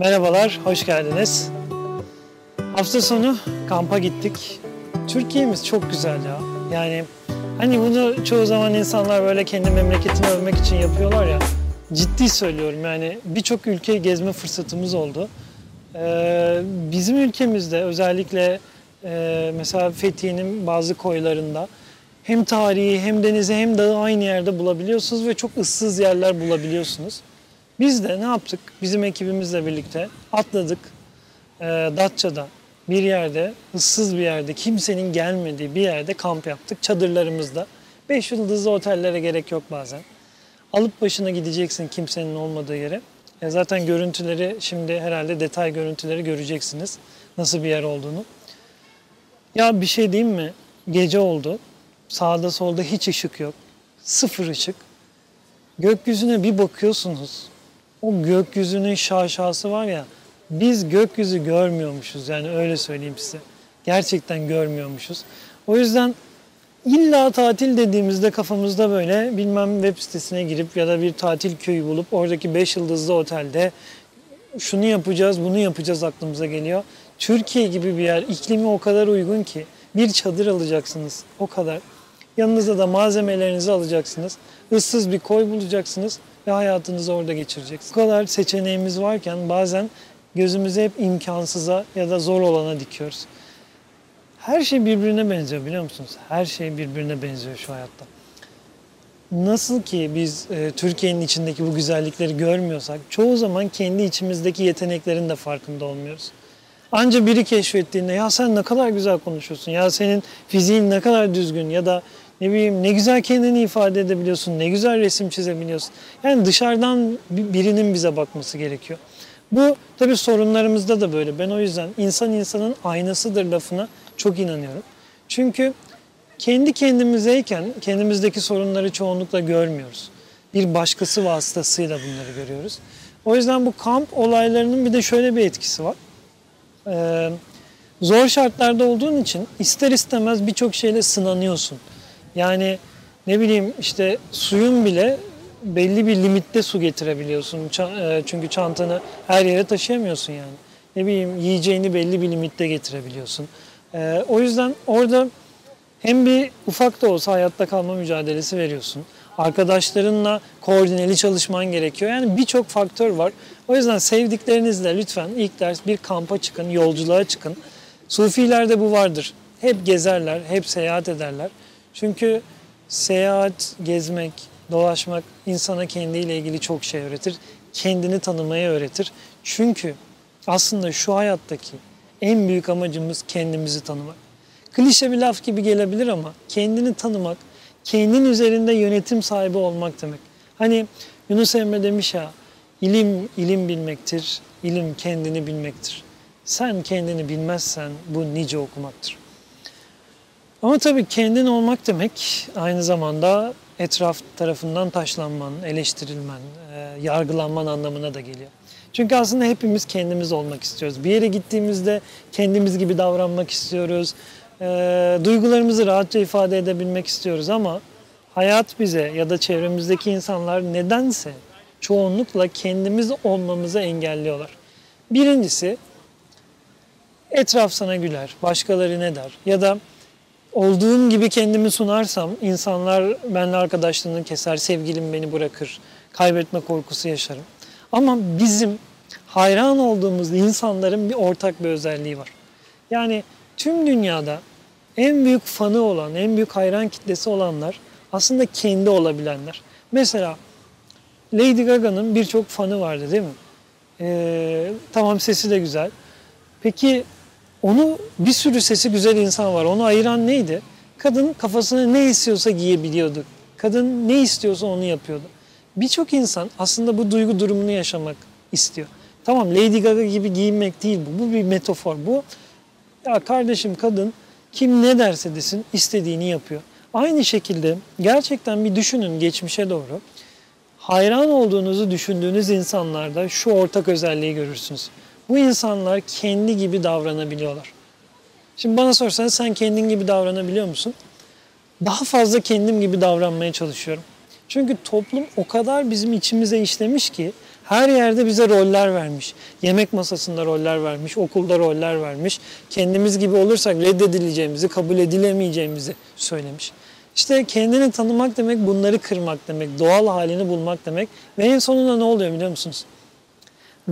Merhabalar, hoş geldiniz. Hafta sonu kampa gittik. Türkiye'miz çok güzel ya. Yani hani bunu çoğu zaman insanlar böyle kendi memleketini övmek için yapıyorlar ya. Ciddi söylüyorum yani birçok ülkeyi gezme fırsatımız oldu. Ee, bizim ülkemizde özellikle e, mesela Fethiye'nin bazı koylarında hem tarihi hem denizi hem dağı aynı yerde bulabiliyorsunuz ve çok ıssız yerler bulabiliyorsunuz. Biz de ne yaptık? Bizim ekibimizle birlikte atladık. E, Datça'da bir yerde, ıssız bir yerde, kimsenin gelmediği bir yerde kamp yaptık. Çadırlarımızda. Beş yıldızlı otellere gerek yok bazen. Alıp başına gideceksin kimsenin olmadığı yere. E, zaten görüntüleri şimdi herhalde detay görüntüleri göreceksiniz. Nasıl bir yer olduğunu. Ya bir şey diyeyim mi? Gece oldu. Sağda solda hiç ışık yok. Sıfır ışık. Gökyüzüne bir bakıyorsunuz o gökyüzünün şaşası var ya biz gökyüzü görmüyormuşuz yani öyle söyleyeyim size. Gerçekten görmüyormuşuz. O yüzden illa tatil dediğimizde kafamızda böyle bilmem web sitesine girip ya da bir tatil köyü bulup oradaki 5 yıldızlı otelde şunu yapacağız, bunu yapacağız aklımıza geliyor. Türkiye gibi bir yer, iklimi o kadar uygun ki bir çadır alacaksınız o kadar. Yanınıza da malzemelerinizi alacaksınız. Issız bir koy bulacaksınız ve hayatınızı orada geçireceksiniz. Bu kadar seçeneğimiz varken bazen gözümüzü hep imkansıza ya da zor olana dikiyoruz. Her şey birbirine benziyor biliyor musunuz? Her şey birbirine benziyor şu hayatta. Nasıl ki biz e, Türkiye'nin içindeki bu güzellikleri görmüyorsak çoğu zaman kendi içimizdeki yeteneklerin de farkında olmuyoruz. Anca biri keşfettiğinde ya sen ne kadar güzel konuşuyorsun ya senin fiziğin ne kadar düzgün ya da ne bileyim ne güzel kendini ifade edebiliyorsun, ne güzel resim çizebiliyorsun. Yani dışarıdan birinin bize bakması gerekiyor. Bu tabii sorunlarımızda da böyle. Ben o yüzden insan insanın aynasıdır lafına çok inanıyorum. Çünkü kendi kendimizeyken kendimizdeki sorunları çoğunlukla görmüyoruz. Bir başkası vasıtasıyla bunları görüyoruz. O yüzden bu kamp olaylarının bir de şöyle bir etkisi var. Ee, zor şartlarda olduğun için ister istemez birçok şeyle sınanıyorsun. Yani ne bileyim işte suyun bile belli bir limitte su getirebiliyorsun. E, çünkü çantanı her yere taşıyamıyorsun yani. Ne bileyim yiyeceğini belli bir limitte getirebiliyorsun. E, o yüzden orada hem bir ufak da olsa hayatta kalma mücadelesi veriyorsun. Arkadaşlarınla koordineli çalışman gerekiyor. Yani birçok faktör var. O yüzden sevdiklerinizle lütfen ilk ders bir kampa çıkın, yolculuğa çıkın. Sufilerde bu vardır. Hep gezerler, hep seyahat ederler. Çünkü seyahat, gezmek, dolaşmak insana kendiyle ilgili çok şey öğretir. Kendini tanımayı öğretir. Çünkü aslında şu hayattaki en büyük amacımız kendimizi tanımak. Klişe bir laf gibi gelebilir ama kendini tanımak, kendin üzerinde yönetim sahibi olmak demek. Hani Yunus Emre demiş ya, ilim ilim bilmektir, ilim kendini bilmektir. Sen kendini bilmezsen bu nice okumaktır. Ama tabii kendin olmak demek aynı zamanda etraf tarafından taşlanman, eleştirilmen, e, yargılanman anlamına da geliyor. Çünkü aslında hepimiz kendimiz olmak istiyoruz. Bir yere gittiğimizde kendimiz gibi davranmak istiyoruz. E, duygularımızı rahatça ifade edebilmek istiyoruz ama hayat bize ya da çevremizdeki insanlar nedense çoğunlukla kendimiz olmamızı engelliyorlar. Birincisi etraf sana güler, başkaları ne der ya da olduğum gibi kendimi sunarsam insanlar benimle arkadaşlığını keser, sevgilim beni bırakır, kaybetme korkusu yaşarım. Ama bizim hayran olduğumuz insanların bir ortak bir özelliği var. Yani tüm dünyada en büyük fanı olan, en büyük hayran kitlesi olanlar aslında kendi olabilenler. Mesela Lady Gaga'nın birçok fanı vardı değil mi? Ee, tamam sesi de güzel. Peki onu bir sürü sesi güzel insan var. Onu ayıran neydi? Kadın kafasına ne istiyorsa giyebiliyordu. Kadın ne istiyorsa onu yapıyordu. Birçok insan aslında bu duygu durumunu yaşamak istiyor. Tamam Lady Gaga gibi giyinmek değil bu. Bu bir metafor. Bu ya kardeşim kadın kim ne derse desin istediğini yapıyor. Aynı şekilde gerçekten bir düşünün geçmişe doğru. Hayran olduğunuzu düşündüğünüz insanlarda şu ortak özelliği görürsünüz. Bu insanlar kendi gibi davranabiliyorlar. Şimdi bana sorsanız sen kendin gibi davranabiliyor musun? Daha fazla kendim gibi davranmaya çalışıyorum. Çünkü toplum o kadar bizim içimize işlemiş ki Her yerde bize roller vermiş. Yemek masasında roller vermiş, okulda roller vermiş. Kendimiz gibi olursak reddedileceğimizi, kabul edilemeyeceğimizi söylemiş. İşte kendini tanımak demek bunları kırmak demek, doğal halini bulmak demek. Ve en sonunda ne oluyor biliyor musunuz?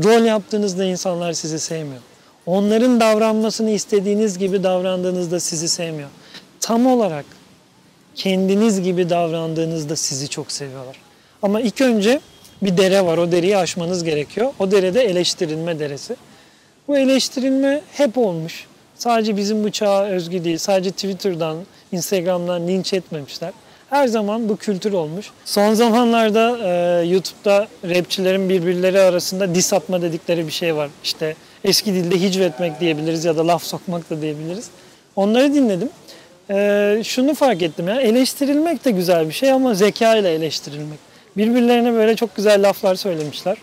Rol yaptığınızda insanlar sizi sevmiyor. Onların davranmasını istediğiniz gibi davrandığınızda sizi sevmiyor. Tam olarak kendiniz gibi davrandığınızda sizi çok seviyorlar. Ama ilk önce bir dere var. O dereyi aşmanız gerekiyor. O derede eleştirilme deresi. Bu eleştirilme hep olmuş. Sadece bizim bu çağa özgü değil. Sadece Twitter'dan, Instagram'dan linç etmemişler. Her zaman bu kültür olmuş. Son zamanlarda e, YouTube'da rapçilerin birbirleri arasında dis atma dedikleri bir şey var. İşte eski dilde hicvetmek diyebiliriz ya da laf sokmak da diyebiliriz. Onları dinledim. E, şunu fark ettim ya eleştirilmek de güzel bir şey ama zeka ile eleştirilmek. Birbirlerine böyle çok güzel laflar söylemişler.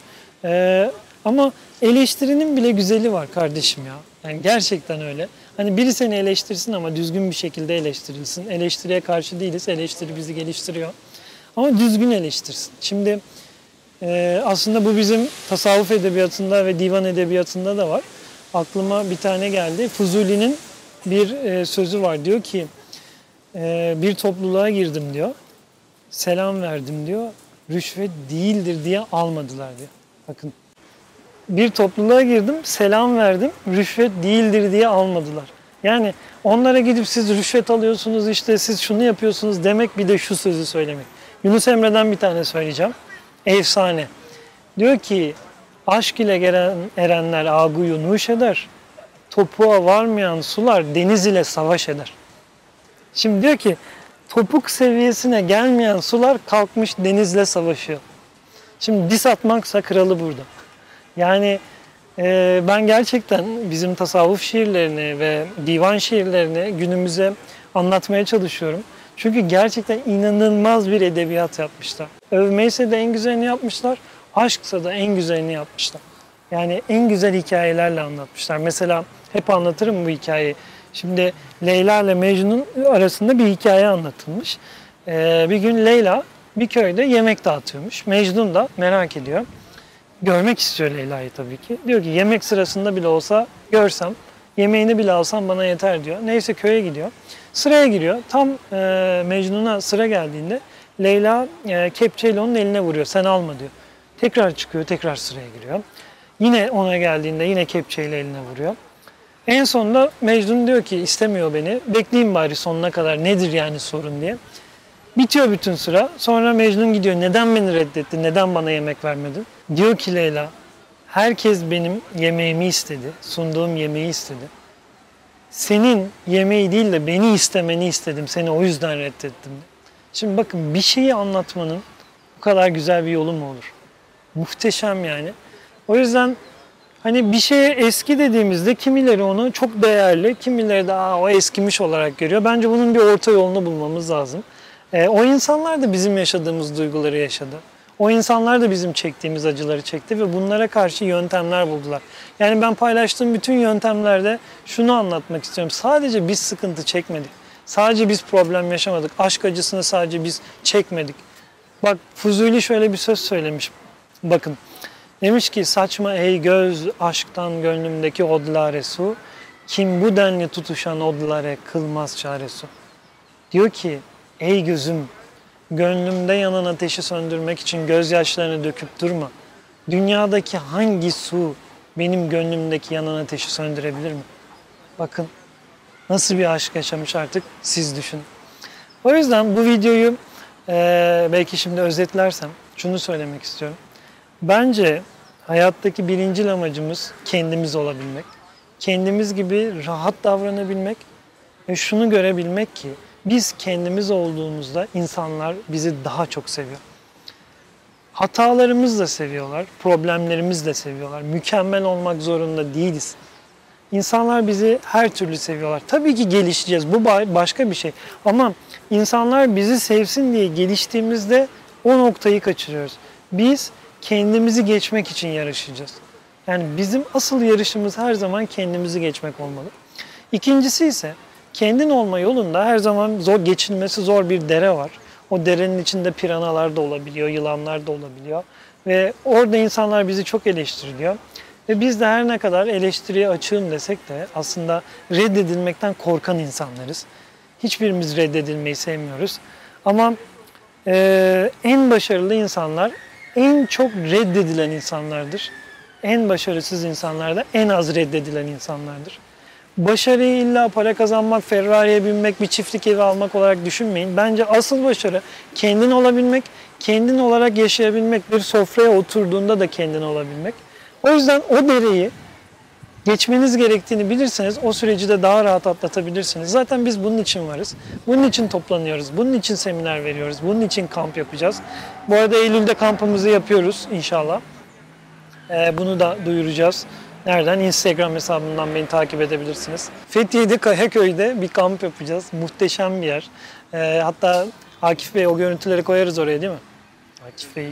E, ama eleştirinin bile güzeli var kardeşim ya. Yani gerçekten öyle. Hani biri seni eleştirsin ama düzgün bir şekilde eleştirilsin. Eleştiriye karşı değiliz. Eleştiri bizi geliştiriyor. Ama düzgün eleştirsin. Şimdi e, aslında bu bizim tasavvuf edebiyatında ve divan edebiyatında da var. Aklıma bir tane geldi. Fuzuli'nin bir e, sözü var. Diyor ki e, bir topluluğa girdim diyor. Selam verdim diyor. Rüşvet değildir diye almadılar diyor. Bakın bir topluluğa girdim, selam verdim, rüşvet değildir diye almadılar. Yani onlara gidip siz rüşvet alıyorsunuz, işte siz şunu yapıyorsunuz demek bir de şu sözü söylemek. Yunus Emre'den bir tane söyleyeceğim. Efsane. Diyor ki aşk ile gelen erenler aguyu nuş eder. Topuğa varmayan sular deniz ile savaş eder. Şimdi diyor ki topuk seviyesine gelmeyen sular kalkmış denizle savaşıyor. Şimdi dis atmaksa kralı burada. Yani e, ben gerçekten bizim tasavvuf şiirlerini ve divan şiirlerini günümüze anlatmaya çalışıyorum. Çünkü gerçekten inanılmaz bir edebiyat yapmışlar. Övmeyse de en güzelini yapmışlar, aşksa da en güzelini yapmışlar. Yani en güzel hikayelerle anlatmışlar. Mesela hep anlatırım bu hikayeyi. Şimdi Leyla ile Mecnun arasında bir hikaye anlatılmış. Ee, bir gün Leyla bir köyde yemek dağıtıyormuş. Mecnun da merak ediyor görmek istiyor Leyla'yı tabii ki. Diyor ki yemek sırasında bile olsa görsem, yemeğini bile alsam bana yeter diyor. Neyse köye gidiyor. Sıraya giriyor. Tam e, Mecnun'a sıra geldiğinde Leyla e, kepçeyle onun eline vuruyor. Sen alma diyor. Tekrar çıkıyor, tekrar sıraya giriyor. Yine ona geldiğinde yine kepçeyle eline vuruyor. En sonunda Mecnun diyor ki istemiyor beni. Bekleyeyim bari sonuna kadar nedir yani sorun diye. Bitiyor bütün sıra. Sonra Mecnun gidiyor. Neden beni reddettin? Neden bana yemek vermedin? Diyor ki Leyla, herkes benim yemeğimi istedi. Sunduğum yemeği istedi. Senin yemeği değil de beni istemeni istedim. Seni o yüzden reddettim. Şimdi bakın bir şeyi anlatmanın bu kadar güzel bir yolu mu olur? Muhteşem yani. O yüzden hani bir şeye eski dediğimizde kimileri onu çok değerli, kimileri de Aa, o eskimiş olarak görüyor. Bence bunun bir orta yolunu bulmamız lazım. E, o insanlar da bizim yaşadığımız duyguları yaşadı. O insanlar da bizim çektiğimiz acıları çekti ve bunlara karşı yöntemler buldular. Yani ben paylaştığım bütün yöntemlerde şunu anlatmak istiyorum. Sadece biz sıkıntı çekmedik. Sadece biz problem yaşamadık. Aşk acısını sadece biz çekmedik. Bak Fuzuli şöyle bir söz söylemiş. Bakın demiş ki saçma ey göz aşktan gönlümdeki odlare su. Kim bu denli tutuşan odlare kılmaz çare su. Diyor ki Ey gözüm, gönlümde yanan ateşi söndürmek için gözyaşlarını döküp durma. Dünyadaki hangi su benim gönlümdeki yanan ateşi söndürebilir mi? Bakın nasıl bir aşk yaşamış artık siz düşünün. O yüzden bu videoyu e, belki şimdi özetlersem şunu söylemek istiyorum. Bence hayattaki birinci amacımız kendimiz olabilmek. Kendimiz gibi rahat davranabilmek ve şunu görebilmek ki biz kendimiz olduğumuzda insanlar bizi daha çok seviyor. Hatalarımız da seviyorlar, problemlerimiz de seviyorlar. Mükemmel olmak zorunda değiliz. İnsanlar bizi her türlü seviyorlar. Tabii ki gelişeceğiz. Bu başka bir şey. Ama insanlar bizi sevsin diye geliştiğimizde o noktayı kaçırıyoruz. Biz kendimizi geçmek için yarışacağız. Yani bizim asıl yarışımız her zaman kendimizi geçmek olmalı. İkincisi ise kendin olma yolunda her zaman zor geçilmesi zor bir dere var. O derenin içinde piranalar da olabiliyor, yılanlar da olabiliyor. Ve orada insanlar bizi çok eleştiriliyor. Ve biz de her ne kadar eleştiriye açığım desek de aslında reddedilmekten korkan insanlarız. Hiçbirimiz reddedilmeyi sevmiyoruz. Ama e, en başarılı insanlar en çok reddedilen insanlardır. En başarısız insanlar da en az reddedilen insanlardır. Başarıyı illa para kazanmak, Ferrari'ye binmek, bir çiftlik evi almak olarak düşünmeyin. Bence asıl başarı kendin olabilmek, kendin olarak yaşayabilmek, bir sofraya oturduğunda da kendin olabilmek. O yüzden o dereyi geçmeniz gerektiğini bilirseniz o süreci de daha rahat atlatabilirsiniz. Zaten biz bunun için varız. Bunun için toplanıyoruz. Bunun için seminer veriyoruz. Bunun için kamp yapacağız. Bu arada Eylül'de kampımızı yapıyoruz inşallah. Ee, bunu da duyuracağız. Nereden? Instagram hesabından beni takip edebilirsiniz. Fethiye'de Kayaköy'de bir kamp yapacağız. Muhteşem bir yer. Ee, hatta Akif Bey o görüntüleri koyarız oraya değil mi? Akif Bey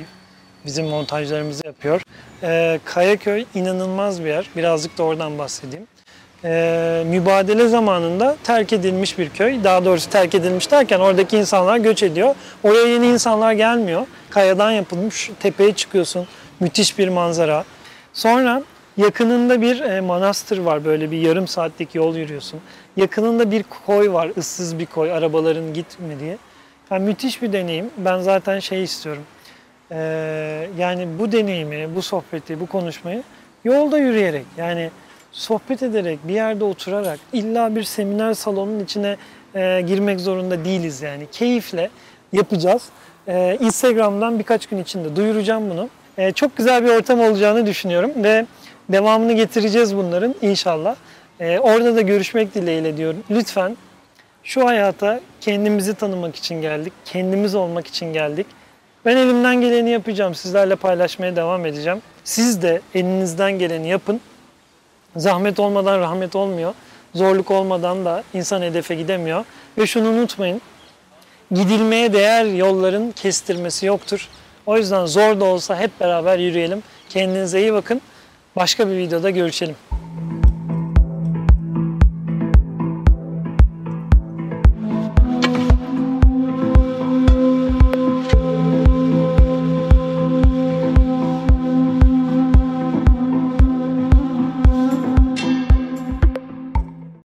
bizim montajlarımızı yapıyor. Ee, Kayaköy inanılmaz bir yer. Birazcık da oradan bahsedeyim. Ee, mübadele zamanında terk edilmiş bir köy. Daha doğrusu terk edilmiş derken oradaki insanlar göç ediyor. Oraya yeni insanlar gelmiyor. Kayadan yapılmış. Tepeye çıkıyorsun. Müthiş bir manzara. Sonra yakınında bir e, manastır var. Böyle bir yarım saatlik yol yürüyorsun. Yakınında bir koy var. ıssız bir koy. Arabaların gitmediği. Yani müthiş bir deneyim. Ben zaten şey istiyorum. Ee, yani bu deneyimi, bu sohbeti, bu konuşmayı yolda yürüyerek yani sohbet ederek, bir yerde oturarak illa bir seminer salonunun içine e, girmek zorunda değiliz yani. Keyifle yapacağız. E, Instagram'dan birkaç gün içinde duyuracağım bunu. E, çok güzel bir ortam olacağını düşünüyorum ve devamını getireceğiz bunların inşallah. E, orada da görüşmek dileğiyle diyorum. Lütfen şu hayata kendimizi tanımak için geldik, kendimiz olmak için geldik. Ben elimden geleni yapacağım. Sizlerle paylaşmaya devam edeceğim. Siz de elinizden geleni yapın. Zahmet olmadan rahmet olmuyor. Zorluk olmadan da insan hedefe gidemiyor. Ve şunu unutmayın. Gidilmeye değer yolların kestirmesi yoktur. O yüzden zor da olsa hep beraber yürüyelim. Kendinize iyi bakın. Başka bir videoda görüşelim.